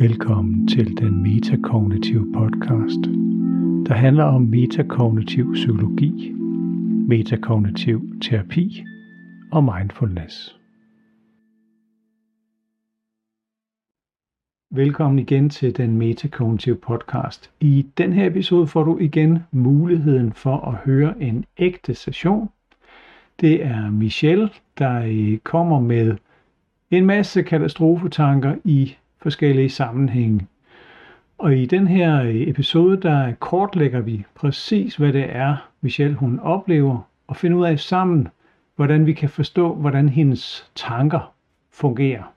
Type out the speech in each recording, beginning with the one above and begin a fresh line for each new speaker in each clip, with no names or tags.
Velkommen til den metakognitive podcast, der handler om metakognitiv psykologi, metakognitiv terapi og mindfulness. Velkommen igen til den metakognitive podcast. I den her episode får du igen muligheden for at høre en ægte session. Det er Michelle, der øh, kommer med en masse katastrofetanker i forskellige sammenhænge. Og i den her episode, der kortlægger vi præcis, hvad det er, Michelle hun oplever, og finder ud af sammen, hvordan vi kan forstå, hvordan hendes tanker fungerer.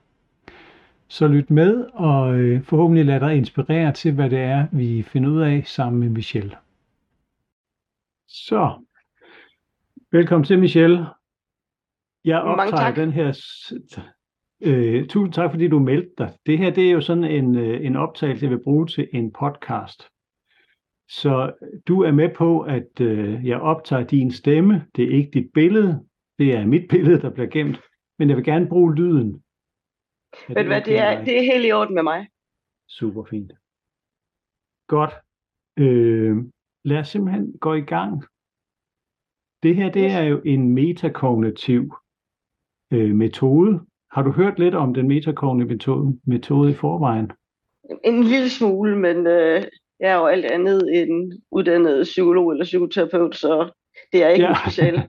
Så lyt med, og øh, forhåbentlig lad dig inspirere til, hvad det er, vi finder ud af sammen med Michelle. Så, velkommen til Michelle. Jeg optager den her Øh, tusind tak, fordi du meldte dig. Det her det er jo sådan en, øh, en optagelse, jeg vil bruge til en podcast. Så du er med på, at øh, jeg optager din stemme. Det er ikke dit billede. Det er mit billede, der bliver gemt. Men jeg vil gerne bruge lyden.
Er Ved du hvad, det er, det er helt i orden med mig.
Super fint. Godt. Øh, lad os simpelthen gå i gang. Det her, det er jo en metakognitiv øh, metode, har du hørt lidt om den metakognitive metode, metode i forvejen?
En lille smule, men øh, jeg er jo alt andet end uddannet psykolog eller psykoterapeut, så det er ikke ja. mit speciale.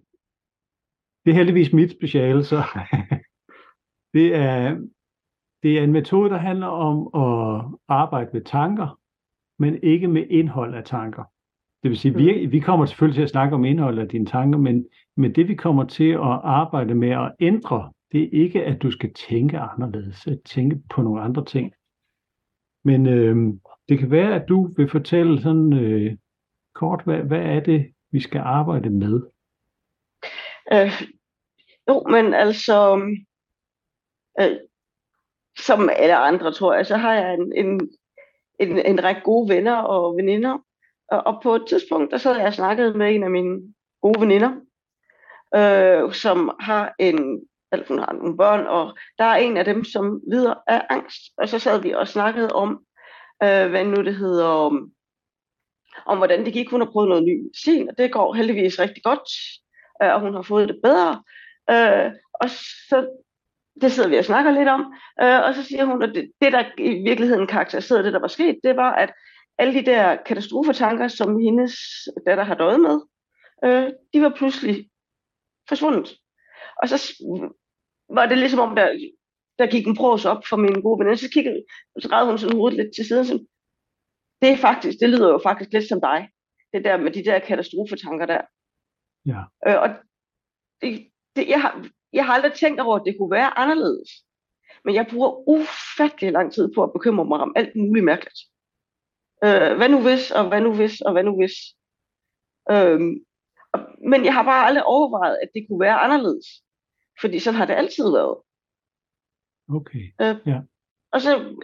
det er heldigvis mit speciale, så det er, det er en metode, der handler om at arbejde med tanker, men ikke med indhold af tanker. Det vil sige, mm. vi, vi kommer selvfølgelig til at snakke om indholdet af dine tanker, men, men det vi kommer til at arbejde med at ændre det er ikke, at du skal tænke anderledes, at tænke på nogle andre ting. Men øh, det kan være, at du vil fortælle sådan øh, kort, hvad, hvad er det, vi skal arbejde med?
Øh, jo, men altså, øh, som alle andre, tror jeg, så har jeg en, en, en, en række gode venner og veninder. Og, og på et tidspunkt, der sad jeg og snakkede med en af mine gode veninder, øh, som har en eller hun har nogle børn, og der er en af dem, som lider af angst. Og så sad vi og snakkede om, øh, hvad nu det hedder, om, om hvordan det gik. Hun har prøvet noget ny medicin, og det går heldigvis rigtig godt, øh, og hun har fået det bedre. Øh, og så det sidder vi og snakker lidt om, øh, og så siger hun, at det, det, der i virkeligheden karakteriserede det, der var sket, det var, at alle de der katastrofetanker, som hendes datter har døjet med, øh, de var pludselig forsvundet. Og så var det ligesom om, der, der gik en pros op for min gode veninde. Så kiggede så redde hun sådan hovedet lidt til siden. Så, det er faktisk, det lyder jo faktisk lidt som dig. Det der med de der katastrofetanker der.
Ja.
Øh, og det, det, jeg, har, jeg har aldrig tænkt over, at det kunne være anderledes. Men jeg bruger ufattelig lang tid på at bekymre mig om alt muligt mærkeligt. Øh, hvad nu hvis, og hvad nu hvis, og hvad nu hvis. Øh, men jeg har bare aldrig overvejet, at det kunne være anderledes. Fordi sådan har det altid været.
Okay, øh, ja.
Og så,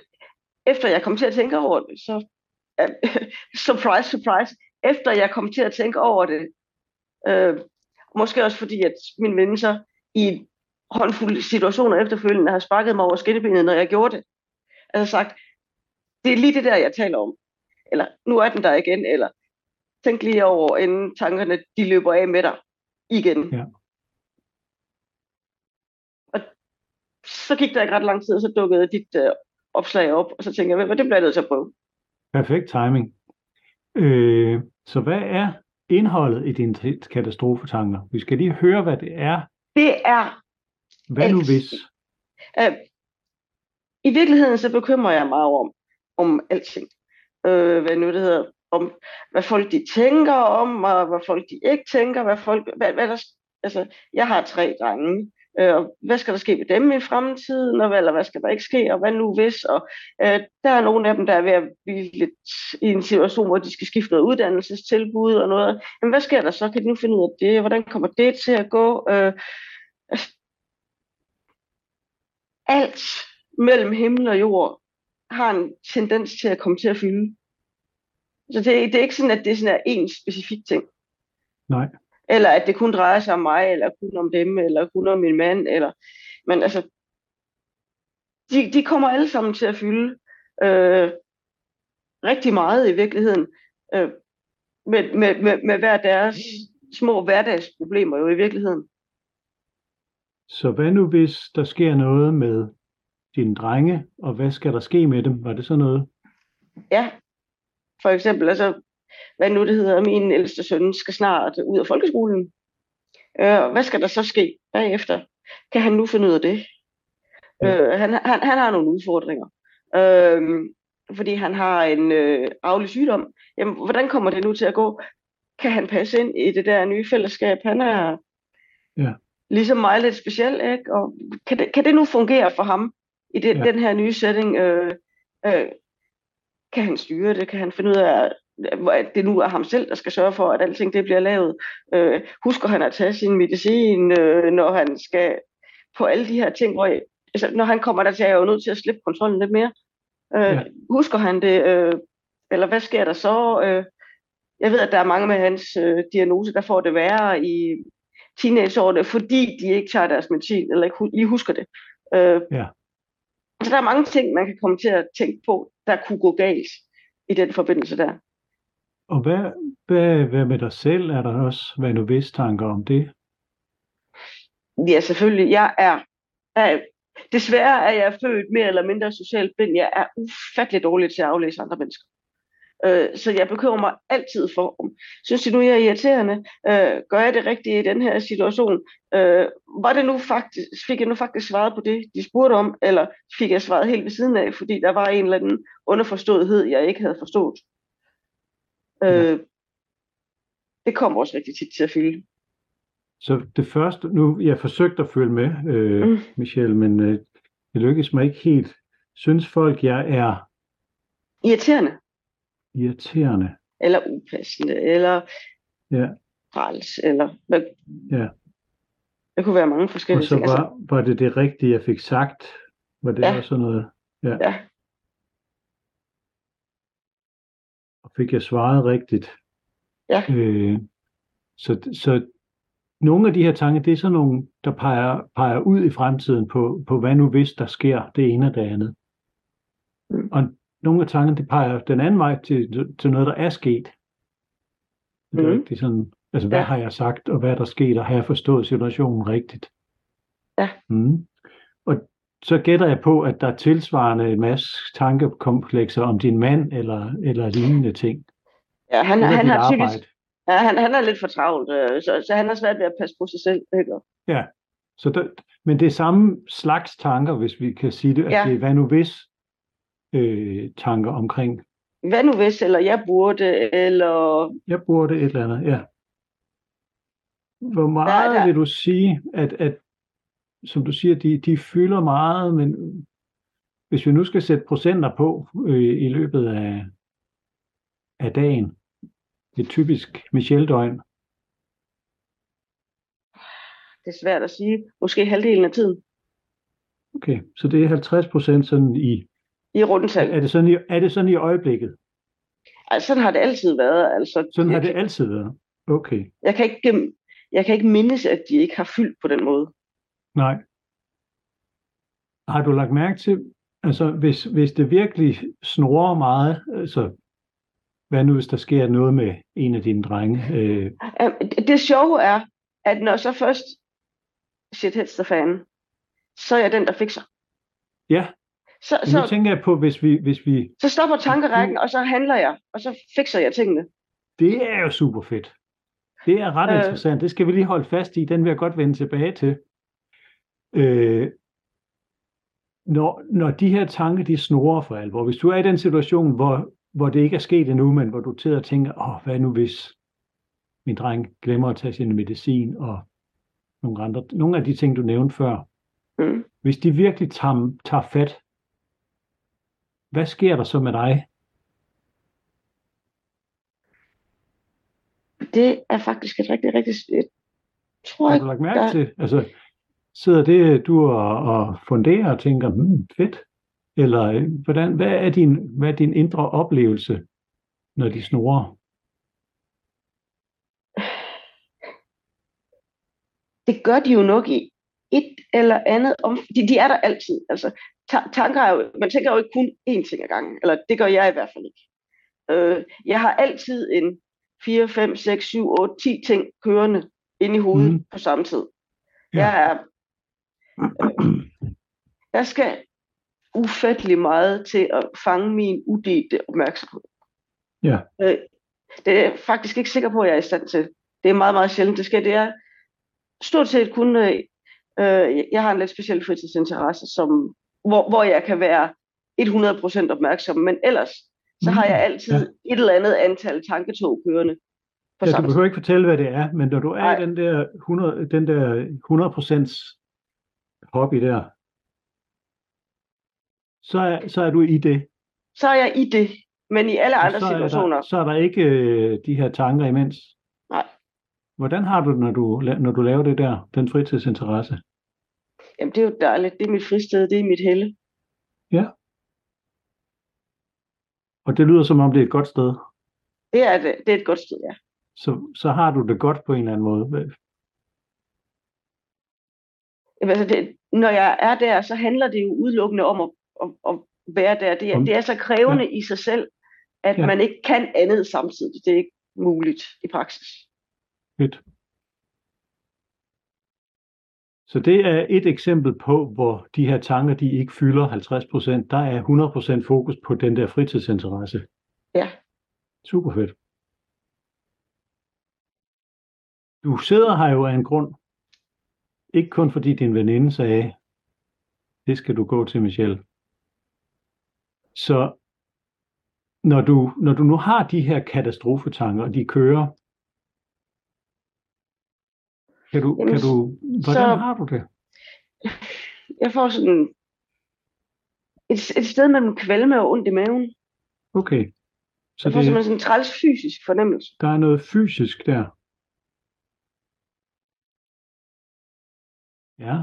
efter jeg kom til at tænke over det, så, surprise, surprise, efter jeg kom til at tænke over det, uh, måske også fordi, at min ven så i håndfulde situationer efterfølgende har sparket mig over skinnebenet, når jeg gjorde det. Altså sagt, det er lige det der, jeg taler om. Eller, nu er den der igen, eller tænk lige over, inden tankerne de løber af med dig igen.
Ja.
Så gik der ikke ret lang tid, og så dukkede dit øh, opslag op, og så tænkte jeg, hvad det bliver jeg nødt til at prøve.
Perfekt timing. Øh, så hvad er indholdet i dine katastrofetanker? Vi skal lige høre, hvad det er.
Det er
Hvad alt. nu hvis?
Øh, I virkeligheden så bekymrer jeg mig om, om alting. Øh, hvad nu det hedder, om hvad folk de tænker om, og hvad folk de ikke tænker, hvad folk, hvad, hvad der, altså, jeg har tre drenge, Øh, hvad skal der ske med dem i fremtiden, og hvad, eller hvad skal der ikke ske, og hvad nu hvis? Og, øh, der er nogle af dem, der er ved at blive lidt i en situation, hvor de skal skifte noget uddannelsestilbud og noget. Men hvad sker der så? Kan de nu finde ud af det? Hvordan kommer det til at gå? Øh, altså, alt mellem himmel og jord har en tendens til at komme til at fylde. Så det, det er ikke sådan, at det er en specifik ting.
Nej.
Eller at det kun drejer sig om mig, eller kun om dem, eller kun om min mand. Eller... Men altså, de, de kommer alle sammen til at fylde. øh, rigtig meget i virkeligheden, øh, med, med, med, med hver deres små hverdagsproblemer jo i virkeligheden.
Så hvad nu, hvis der sker noget med dine drenge, og hvad skal der ske med dem? Var det så noget?
Ja, for eksempel, altså, hvad nu det hedder, min ældste søn skal snart ud af folkeskolen. Øh, hvad skal der så ske bagefter? Kan han nu finde ud af det? Ja. Øh, han, han, han har nogle udfordringer. Øh, fordi han har en øh, arvelig sygdom. Jamen, hvordan kommer det nu til at gå? Kan han passe ind i det der nye fællesskab? Han er ja. ligesom mig lidt speciel, ikke? Og kan det, kan det nu fungere for ham i det, ja. den her nye setting? Øh, øh, kan han styre det? Kan han finde ud af, at det nu er ham selv, der skal sørge for, at alting det bliver lavet? Øh, husker han at tage sin medicin, øh, når han skal på alle de her ting, hvor jeg, altså, når han kommer der til, er jeg jo nødt til at slippe kontrollen lidt mere. Øh, ja. Husker han det? Øh, eller hvad sker der så? Øh, jeg ved, at der er mange med hans øh, diagnose, der får det værre i teenageårene, fordi de ikke tager deres medicin, eller ikke lige husker det. Øh, ja. Så der er mange ting, man kan komme til at tænke på, der kunne gå galt i den forbindelse der.
Og hvad, hvad, hvad med dig selv? Er der også, hvad nu hvis tanker om det?
Ja, selvfølgelig. Jeg er, er Desværre er jeg født mere eller mindre socialt blind. Jeg er ufattelig dårlig til at aflæse andre mennesker. Øh, så jeg bekymrer mig altid for, om synes de nu, jeg er irriterende? Øh, gør jeg det rigtigt i den her situation? Øh, var det nu faktisk, fik jeg nu faktisk svaret på det, de spurgte om, eller fik jeg svaret helt ved siden af, fordi der var en eller anden underforståethed, jeg ikke havde forstået? Øh, det kommer også rigtig tit til at fylde.
Så det første, nu jeg forsøgt at følge med, øh, mm. Michelle, men øh, det lykkedes mig ikke helt. Synes folk, jeg er...
Irriterende.
Irriterende.
Eller upassende, eller
ja.
træls, eller... Hvad...
Ja.
Det kunne være mange forskellige
ting. Og så var, altså... var det det rigtige, jeg fik sagt? Var det ja. også noget? Ja. ja. Fik jeg svaret rigtigt?
Ja.
Øh, så, så nogle af de her tanker, det er sådan nogle, der peger, peger ud i fremtiden på, på, hvad nu hvis der sker det ene og det andet. Mm. Og nogle af tankerne, det peger den anden vej til, til noget, der er sket. Det er mm. rigtig sådan, altså hvad ja. har jeg sagt, og hvad er der sket, og har jeg forstået situationen rigtigt?
Ja.
Mm. Så gætter jeg på, at der er tilsvarende en masse tankekomplekser om din mand, eller, eller lignende ting.
Ja, han, han har typisk, Ja, han, han er lidt for travlt, øh, så, så han har svært ved at passe på sig selv. Ikke?
Ja, så der, men det er samme slags tanker, hvis vi kan sige det, at ja. det er hvad nu hvis øh, tanker omkring.
Hvad nu hvis, eller jeg burde, eller...
Jeg burde et eller andet, ja. Hvor meget der, der... vil du sige, at, at som du siger, de, de fylder meget, men hvis vi nu skal sætte procenter på øh, i løbet af, af dagen, et typisk Michelle-døgn?
Det er svært at sige. Måske halvdelen af tiden.
Okay, så det er 50 procent sådan i...
I rundtal.
Er det sådan i, er det sådan i øjeblikket?
Altså, sådan har det altid været. Altså,
sådan har det kan, altid været? Okay.
Jeg kan, ikke, jeg kan ikke mindes, at de ikke har fyldt på den måde.
Nej. Har du lagt mærke til, altså hvis, hvis det virkelig snorer meget, altså hvad nu, hvis der sker noget med en af dine drenge? Øh...
Det sjove er, at når så først shit hits the fan, så er jeg den, der fikser.
Ja, så, så, nu tænker jeg på, hvis vi, hvis vi...
Så stopper tankerækken, og så handler jeg, og så fikser jeg tingene.
Det er jo super fedt. Det er ret øh, interessant. Det skal vi lige holde fast i. Den vil jeg godt vende tilbage til. Øh, når, når de her tanker, de snorer for alvor. Hvis du er i den situation, hvor hvor det ikke er sket endnu, men hvor du sidder og tænker, åh, hvad nu hvis min dreng glemmer at tage sin medicin, og nogle, andre, nogle af de ting, du nævnte før. Mm. Hvis de virkelig tager, tager fat, hvad sker der så med dig?
Det er faktisk et rigtig, rigtig... Jeg tror
Har du lagt mærke der... til? Altså, sidder det du og, og funderer og tænker, hmm, fedt, eller øh, hvordan, hvad, er din, hvad er din indre oplevelse, når de snorer?
Det gør de jo nok i, et eller andet om... De, de er der altid. Altså, ta- tanker er jo, man tænker jo ikke kun én ting ad gangen, eller det gør jeg i hvert fald ikke. Øh, jeg har altid en 4, 5, 6, 7, 8, 10 ting kørende ind i hovedet mm. på samme tid. Ja. Jeg er... Øh, jeg skal ufattelig meget til at fange min udelte opmærksomhed.
Ja.
Øh, det er jeg faktisk ikke sikker på, at jeg er i stand til. Det er meget, meget sjældent, det sker. Det er stort set kun... Øh, øh jeg har en lidt speciel fritidsinteresse, som, hvor, hvor jeg kan være 100% opmærksom, men ellers så har jeg mm, altid ja. et eller andet antal tanketog kørende.
På ja, du behøver ikke fortælle, hvad det er, men når du er Nej. den der 100, den der 100% hobby der, så er, så er du i det.
Så er jeg i det, men i alle andre
så
situationer.
Er der, så er der ikke øh, de her tanker imens.
Nej.
Hvordan har du det, når du, når du laver det der, den fritidsinteresse?
Jamen, det er jo dejligt. Det er mit fristed, det er mit helle.
Ja. Og det lyder som om, det er et godt sted.
Det er det. Det er et godt sted, ja.
Så, så har du det godt på en eller anden måde.
Altså det, når jeg er der, så handler det jo udelukkende om at, at, at være der. Det er, det er så krævende ja. i sig selv, at ja. man ikke kan andet samtidig. Det er ikke muligt i praksis.
Fedt. Så det er et eksempel på, hvor de her tanker, de ikke fylder 50%. Der er 100% fokus på den der fritidsinteresse.
Ja.
Super fedt. Du sidder her jo af en grund. Ikke kun fordi din veninde sagde, det skal du gå til, Michelle. Så når du, når du nu har de her katastrofetanker, og de kører, kan du, Jamen, kan du, hvordan så, har du det?
Jeg får sådan et, et sted mellem kvalme og ondt i maven.
Okay.
Så jeg får det, simpelthen sådan en træls fysisk fornemmelse.
Der er noget fysisk der. Ja.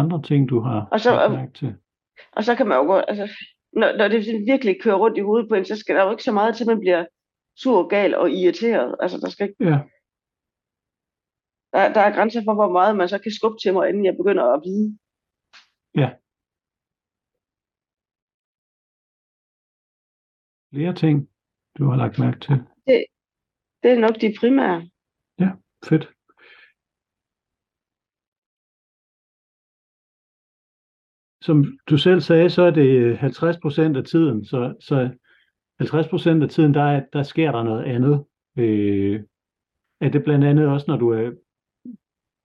Andre ting, du har
og så, mærke til. Og så kan man jo godt, altså, når, når det virkelig kører rundt i hovedet på en, så skal der jo ikke så meget til, man bliver sur, gal og irriteret. Altså, der skal ikke...
Ja.
Der, der er grænser for, hvor meget man så kan skubbe til mig, inden jeg begynder at vide.
Ja. Flere ting, du har lagt mærke til?
Det, det er nok de primære.
Ja, fedt. Som du selv sagde, så er det 50 procent af tiden, så, så 50 procent af tiden, der, der sker der noget andet. Øh, er det blandt andet også, når du er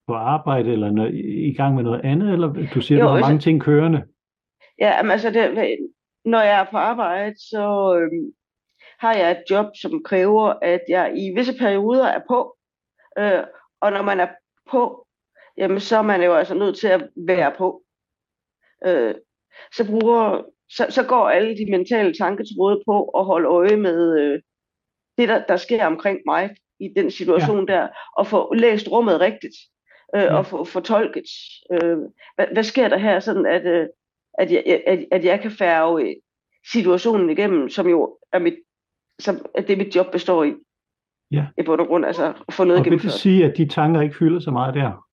på arbejde, eller når, i gang med noget andet, eller du siger, jo, du har mange ting kørende?
Ja, men altså, det, når jeg er på arbejde, så øh, har jeg et job, som kræver, at jeg i visse perioder er på, øh, og når man er på, jamen så er man jo altså nødt til at være på. Øh, så, bruger, så, så går alle de mentale tanketråde på at holde øje med øh, det, der, der sker omkring mig i den situation ja. der, og få læst rummet rigtigt, øh, ja. og få fortolket, øh, hvad, hvad sker der her, sådan at, øh, at, jeg, at, at jeg kan færge situationen igennem, som jo er mit, som, at det mit job består i.
Ja.
I bund og grund, altså at få noget og
gennemført. vil det sige, at de tanker ikke fylder så meget der?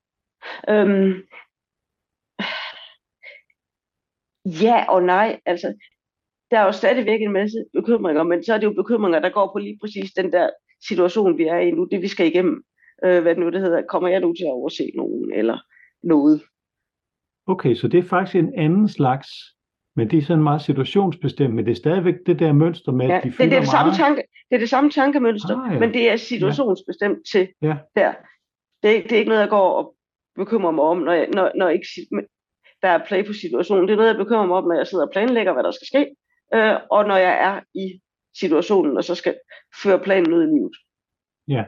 Øhm, ja og nej. Altså, der er jo stadigvæk en masse bekymringer, men så er det jo bekymringer, der går på lige præcis den der situation, vi er i nu, det vi skal igennem. Øh, hvad det nu det hedder, kommer jeg nu til at overse nogen, eller noget.
Okay, så det er faktisk en anden slags, men det er sådan meget situationsbestemt, men det er stadigvæk det der mønster med,
ja,
at de
det, det, er det,
meget.
samme tanke, det er det samme tankemønster, ah, ja. men det er situationsbestemt ja. til
ja.
der. Det, det er ikke noget, jeg går og bekymrer mig om, når, jeg, når, når ikke der er play på situationen. Det er noget, jeg bekymrer mig om, når jeg sidder og planlægger, hvad der skal ske, øh, og når jeg er i situationen, og så skal føre planen ud i livet.
Ja.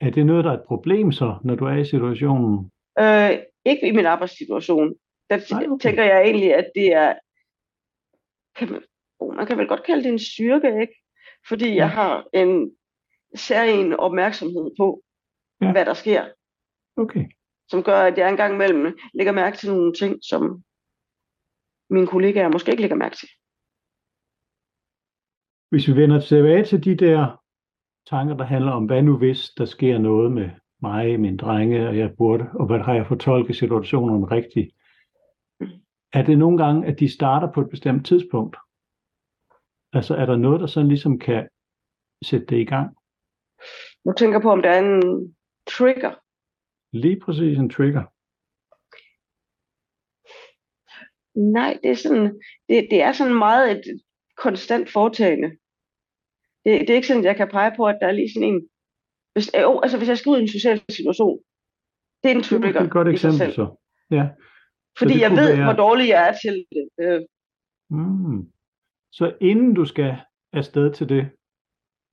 Er det noget, der er et problem så, når du er i situationen?
Øh, ikke i min arbejdssituation. Der Nej, okay. tænker jeg egentlig, at det er, kan man, oh, man kan vel godt kalde det en styrke, ikke? Fordi ja. jeg har en særlig opmærksomhed på, ja. hvad der sker.
Okay.
Som gør, at jeg engang imellem lægger mærke til nogle ting, som mine kollegaer måske ikke lægger mærke til.
Hvis vi vender tilbage til de der tanker, der handler om, hvad nu hvis der sker noget med mig, min drenge, og jeg burde, og hvad har jeg fortolket situationen rigtigt? Er det nogle gange, at de starter på et bestemt tidspunkt? Altså er der noget, der sådan ligesom kan sætte det i gang?
Du tænker på, om der er en trigger?
Lige præcis en trigger.
Nej, det er sådan, det, det er sådan meget et konstant foretagende. Det, det er ikke sådan, at jeg kan pege på, at der er lige sådan en... Hvis, øh, altså, hvis jeg skal ud i en social situation, det er en trigger
Det er et godt eksempel så. Ja.
Fordi så jeg ved, være... hvor dårlig jeg er til det. Øh.
Mm. Så inden du skal afsted til det,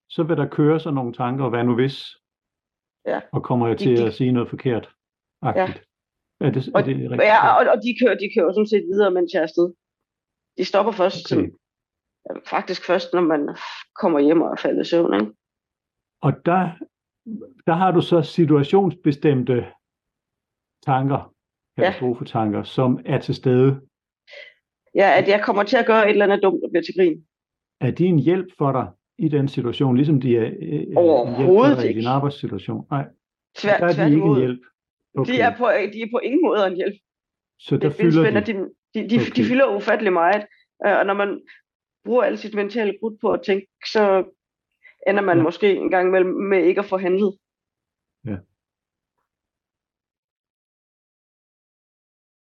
så vil der køre sådan nogle tanker, hvad nu hvis?
Ja.
Og kommer jeg til de, de... at sige noget forkert?
Ja.
Er det, er det rigtigt?
Ja, og, og de kører, de kører sådan set videre, mens jeg er afsted. De stopper først, okay. som, faktisk først, når man kommer hjem og er faldet i søvn. Ikke?
Og der, der har du så situationsbestemte tanker, katastrofetanker, ja. som er til stede.
Ja, at jeg kommer til at gøre et eller andet dumt og bliver til grin.
Er de en hjælp for dig i den situation, ligesom de er øh,
Overhovedet
for dig
ikke.
i din arbejdssituation? Nej,
Tvær,
der er de ikke en hjælp.
Okay. De, er på, de er på ingen måde en hjælp.
Så der det fylder de?
De, de, de, okay. de fylder ufattelig meget. Øh, og når man bruger alt sit mentale krudt på at tænke, så ender man ja. måske en gang med, med ikke at få handlet.
Ja.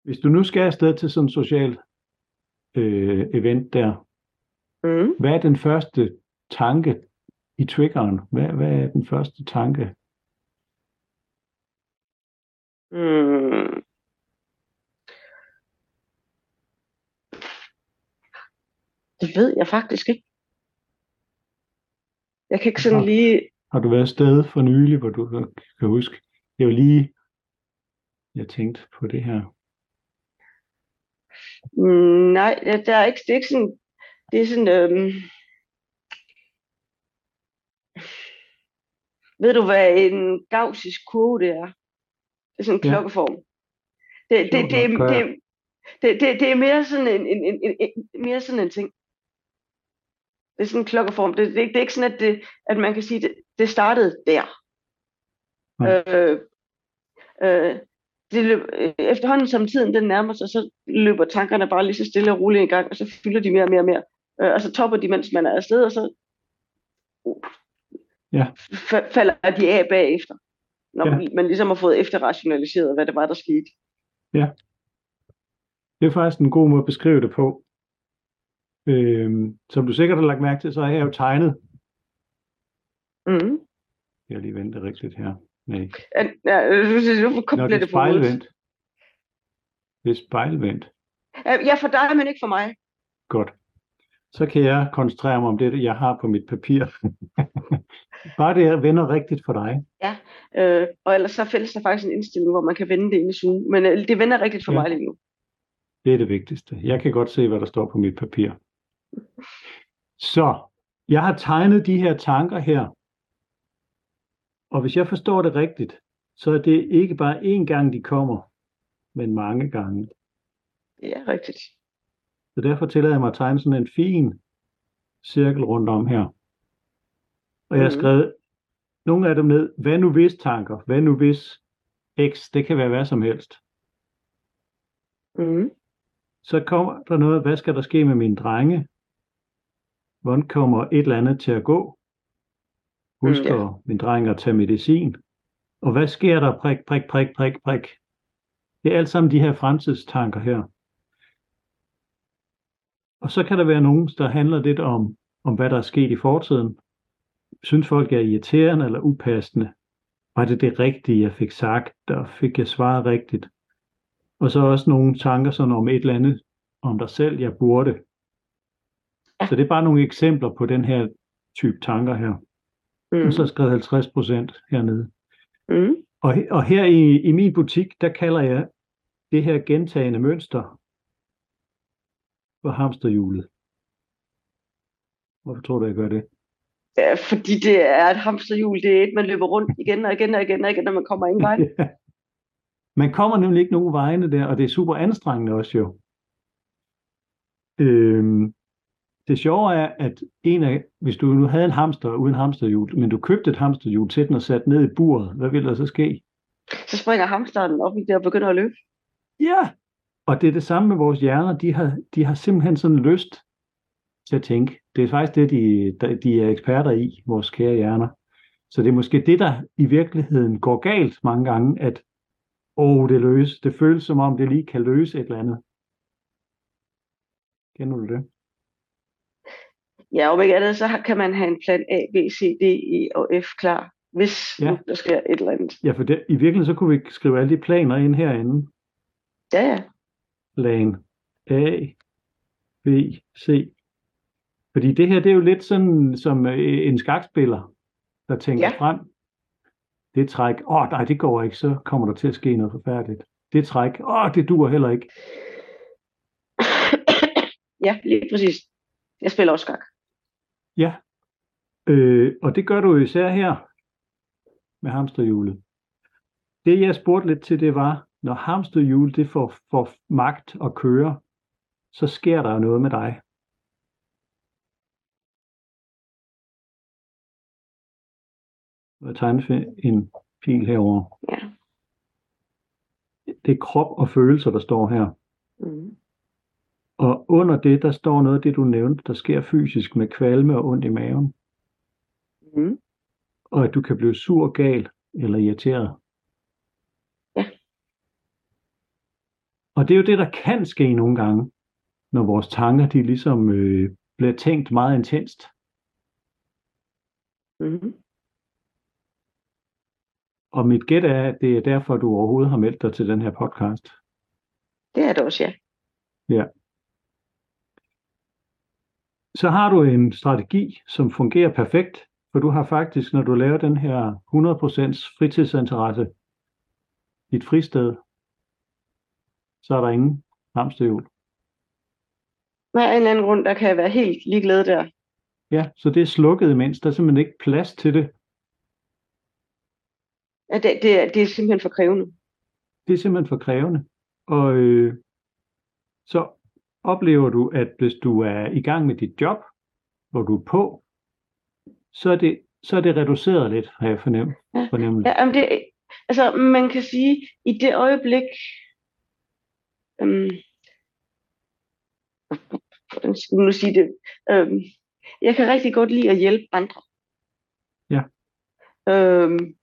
Hvis du nu skal afsted til sådan en social øh, event der,
mm.
hvad er den første tanke i triggeren? Hvad, hvad er den første tanke?
Mm. Det ved jeg faktisk ikke. Jeg kan ikke sådan lige...
Har du været sted for nylig, hvor du kan huske? Det er jo lige, jeg tænkte på det her.
Mm, nej, der er ikke, det er ikke sådan, det er sådan, øhm, ved du hvad en gaussisk kurve det er? Det er sådan en ja. klokkeform. Det, det, det, det, det, det, det, det er mere sådan en, en, en, en, en, mere sådan en ting. Det er sådan en klokkeform. Det, det, det er ikke sådan, at, det, at man kan sige, at det, det startede der. Ja. Øh, øh, det løb, efterhånden som tiden den nærmer sig, så løber tankerne bare lige så stille og roligt i gang, og så fylder de mere og mere og mere. Øh, og så topper de, mens man er afsted, og så
ja.
falder de af bagefter. Når ja. man, ligesom har fået efterrationaliseret, hvad det var, der skete.
Ja. Det er faktisk en god måde at beskrive det på. Øhm, som du sikkert har lagt mærke til, så har jeg jo tegnet.
Mm.
Jeg har lige ventet rigtigt her. Nej.
Ja, nu
Nå, det er spejlvendt. Det er spejlvendt.
Ja, for dig, men ikke for mig.
Godt. Så kan jeg koncentrere mig om det, jeg har på mit papir. Bare det vender rigtigt for dig.
Ja, øh, og ellers så fælles der faktisk en indstilling, hvor man kan vende det ind i Zoom. Men øh, det vender rigtigt for ja. mig lige nu.
Det er det vigtigste. Jeg kan godt se, hvad der står på mit papir. Så, jeg har tegnet de her tanker her. Og hvis jeg forstår det rigtigt, så er det ikke bare én gang, de kommer, men mange gange.
Ja, rigtigt.
Så derfor tillader jeg mig at tegne sådan en fin cirkel rundt om her. Og jeg har skrevet nogle af dem ned. Hvad nu hvis tanker? Hvad nu hvis X? Det kan være hvad som helst.
Mm.
Så kommer der noget, hvad skal der ske med mine drenge? Hvordan kommer et eller andet til at gå? Husker mm, ja. min dreng at tage medicin? Og hvad sker der? Prik, prik, prik, prik, prik. Det er alt sammen de her fremtidstanker her. Og så kan der være nogen, der handler lidt om, om hvad der er sket i fortiden. Synes folk er irriterende eller upassende? Var det det rigtige, jeg fik sagt, og fik jeg svaret rigtigt? Og så også nogle tanker sådan om et eller andet om dig selv, jeg burde. Så det er bare nogle eksempler på den her type tanker her. Mm. Og så skrevet 50 procent hernede.
Mm.
Og, og her i, i min butik, der kalder jeg det her gentagende mønster for hamsterhjulet. Hvorfor tror du, jeg gør det?
Ja, fordi det er et hamsterhjul. Det er et, man løber rundt igen og igen og igen og igen, når man kommer ingen vej.
Man kommer nemlig ikke nogen vegne der, og det er super anstrengende også jo. Øhm, det sjove er, at en af, hvis du nu havde en hamster uden hamsterhjul, men du købte et hamsterhjul til den og satte ned i buret, hvad ville der så ske?
Så springer hamsteren op i det og begynder at løbe.
Ja, og det er det samme med vores hjerner. De har, de har simpelthen sådan lyst til at tænke. Det er faktisk det, de, de er eksperter i, vores kære hjerner. Så det er måske det, der i virkeligheden går galt mange gange, at åh, det løs. Det føles som om, det lige kan løse et eller andet. Kender du det?
Ja, om ikke andet, så kan man have en plan A, B, C, D, E og F klar, hvis ja. der sker et eller andet.
Ja, for det, i virkeligheden så kunne vi skrive alle de planer ind herinde.
Ja, ja.
Plan A, B, C. Fordi det her, det er jo lidt sådan som øh, en skakspiller, der tænker ja. frem. Det træk, åh oh, nej, det går ikke, så kommer der til at ske noget forfærdeligt. Det træk, åh, oh, det dur heller ikke.
ja, lige præcis. Jeg spiller også skak.
Ja, øh, og det gør du især her med hamsterhjulet. Det jeg spurgte lidt til, det var, når hamsterhjulet det får, får magt at køre, så sker der noget med dig. Jeg tegne en pil herover.
Ja.
Det er krop og følelser, der står her.
Mm.
Og under det, der står noget af det, du nævnte, der sker fysisk med kvalme og ondt i maven.
Mm.
Og at du kan blive sur, gal eller irriteret.
Ja.
Og det er jo det, der kan ske nogle gange, når vores tanker, de ligesom øh, bliver tænkt meget intenst.
Mm.
Og mit gæt er, at det er derfor, du overhovedet har meldt dig til den her podcast.
Det er det også, ja.
Ja så har du en strategi, som fungerer perfekt, for du har faktisk, når du laver den her 100% fritidsinteresse, dit fristed, så er der ingen hamsterhjul.
Af en eller anden grund, der kan jeg være helt ligeglad der.
Ja, så det er slukket imens. Der er simpelthen ikke plads til det.
Ja, det, det, er, det er simpelthen for krævende.
Det er simpelthen for krævende. Og øh, så oplever du, at hvis du er i gang med dit job, hvor du er på, så er det, så er det reduceret lidt, har jeg fornemt.
Ja, ja men det, altså man kan sige, i det øjeblik, øhm, hvordan skal man nu sige det, øhm, jeg kan rigtig godt lide at hjælpe andre.
Ja.
Øhm,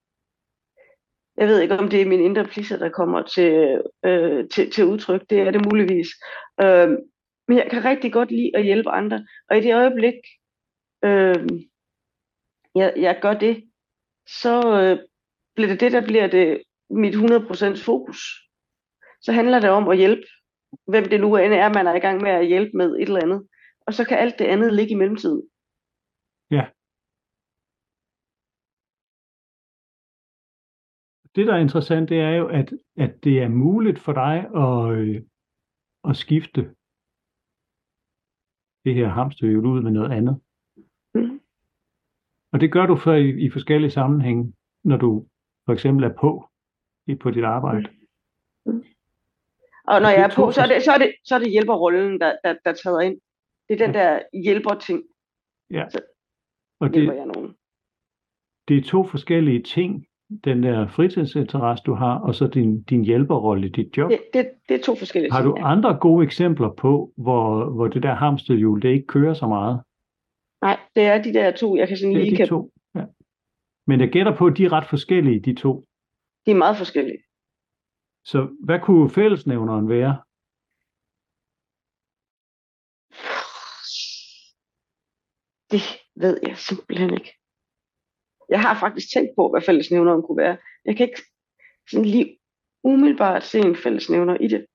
jeg ved ikke, om det er min indre plisser, der kommer til, øh, til, til udtryk. Det er det muligvis. Øh, men jeg kan rigtig godt lide at hjælpe andre. Og i det øjeblik, øh, jeg, jeg gør det, så øh, bliver det det, der bliver det mit 100% fokus. Så handler det om at hjælpe, hvem det nu end er, man er i gang med at hjælpe med et eller andet. Og så kan alt det andet ligge i mellemtiden.
Ja. Det, der er interessant, det er jo, at, at det er muligt for dig at, øh, at skifte det her hamsterhjul ud med noget andet. Mm. Og det gør du for i, i forskellige sammenhænge, når du for eksempel er på på dit arbejde.
Mm. Og når jeg er på, så er det, så er det, så er det hjælperrollen, der, der, der tager ind. Det er den ja. der hjælper-ting.
Ja.
Så
og det, jeg nogen. det er to forskellige ting, den der fritidsinteresse, du har, og så din, din hjælperrolle i dit job.
Det, det, det er to forskellige
Har du
ting, ja.
andre gode eksempler på, hvor, hvor det der hamsterhjul, det ikke kører så meget?
Nej, det er de der to, jeg kan sådan
det
lige...
de kan... to, ja. Men jeg gætter på, at de er ret forskellige, de to.
De er meget forskellige.
Så hvad kunne fællesnævneren være?
Det ved jeg simpelthen ikke. Jeg har faktisk tænkt på, hvad fællesnævneren kunne være. Jeg kan ikke sådan lige umiddelbart se en fællesnævner i det.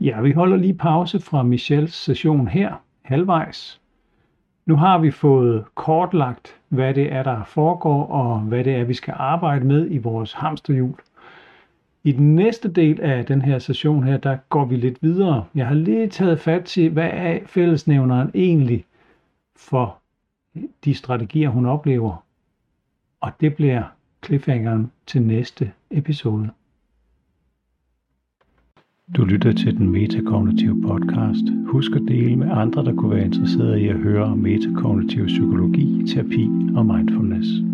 Ja, vi holder lige pause fra Michels session her, halvvejs. Nu har vi fået kortlagt, hvad det er, der foregår, og hvad det er, vi skal arbejde med i vores hamsterhjul. I den næste del af den her session her, der går vi lidt videre. Jeg har lige taget fat til, hvad er fællesnævneren egentlig for de strategier, hun oplever. Og det bliver cliffhangeren til næste episode. Du lytter til den metakognitive podcast. Husk at dele med andre, der kunne være interesserede i at høre om metakognitiv psykologi, terapi og mindfulness.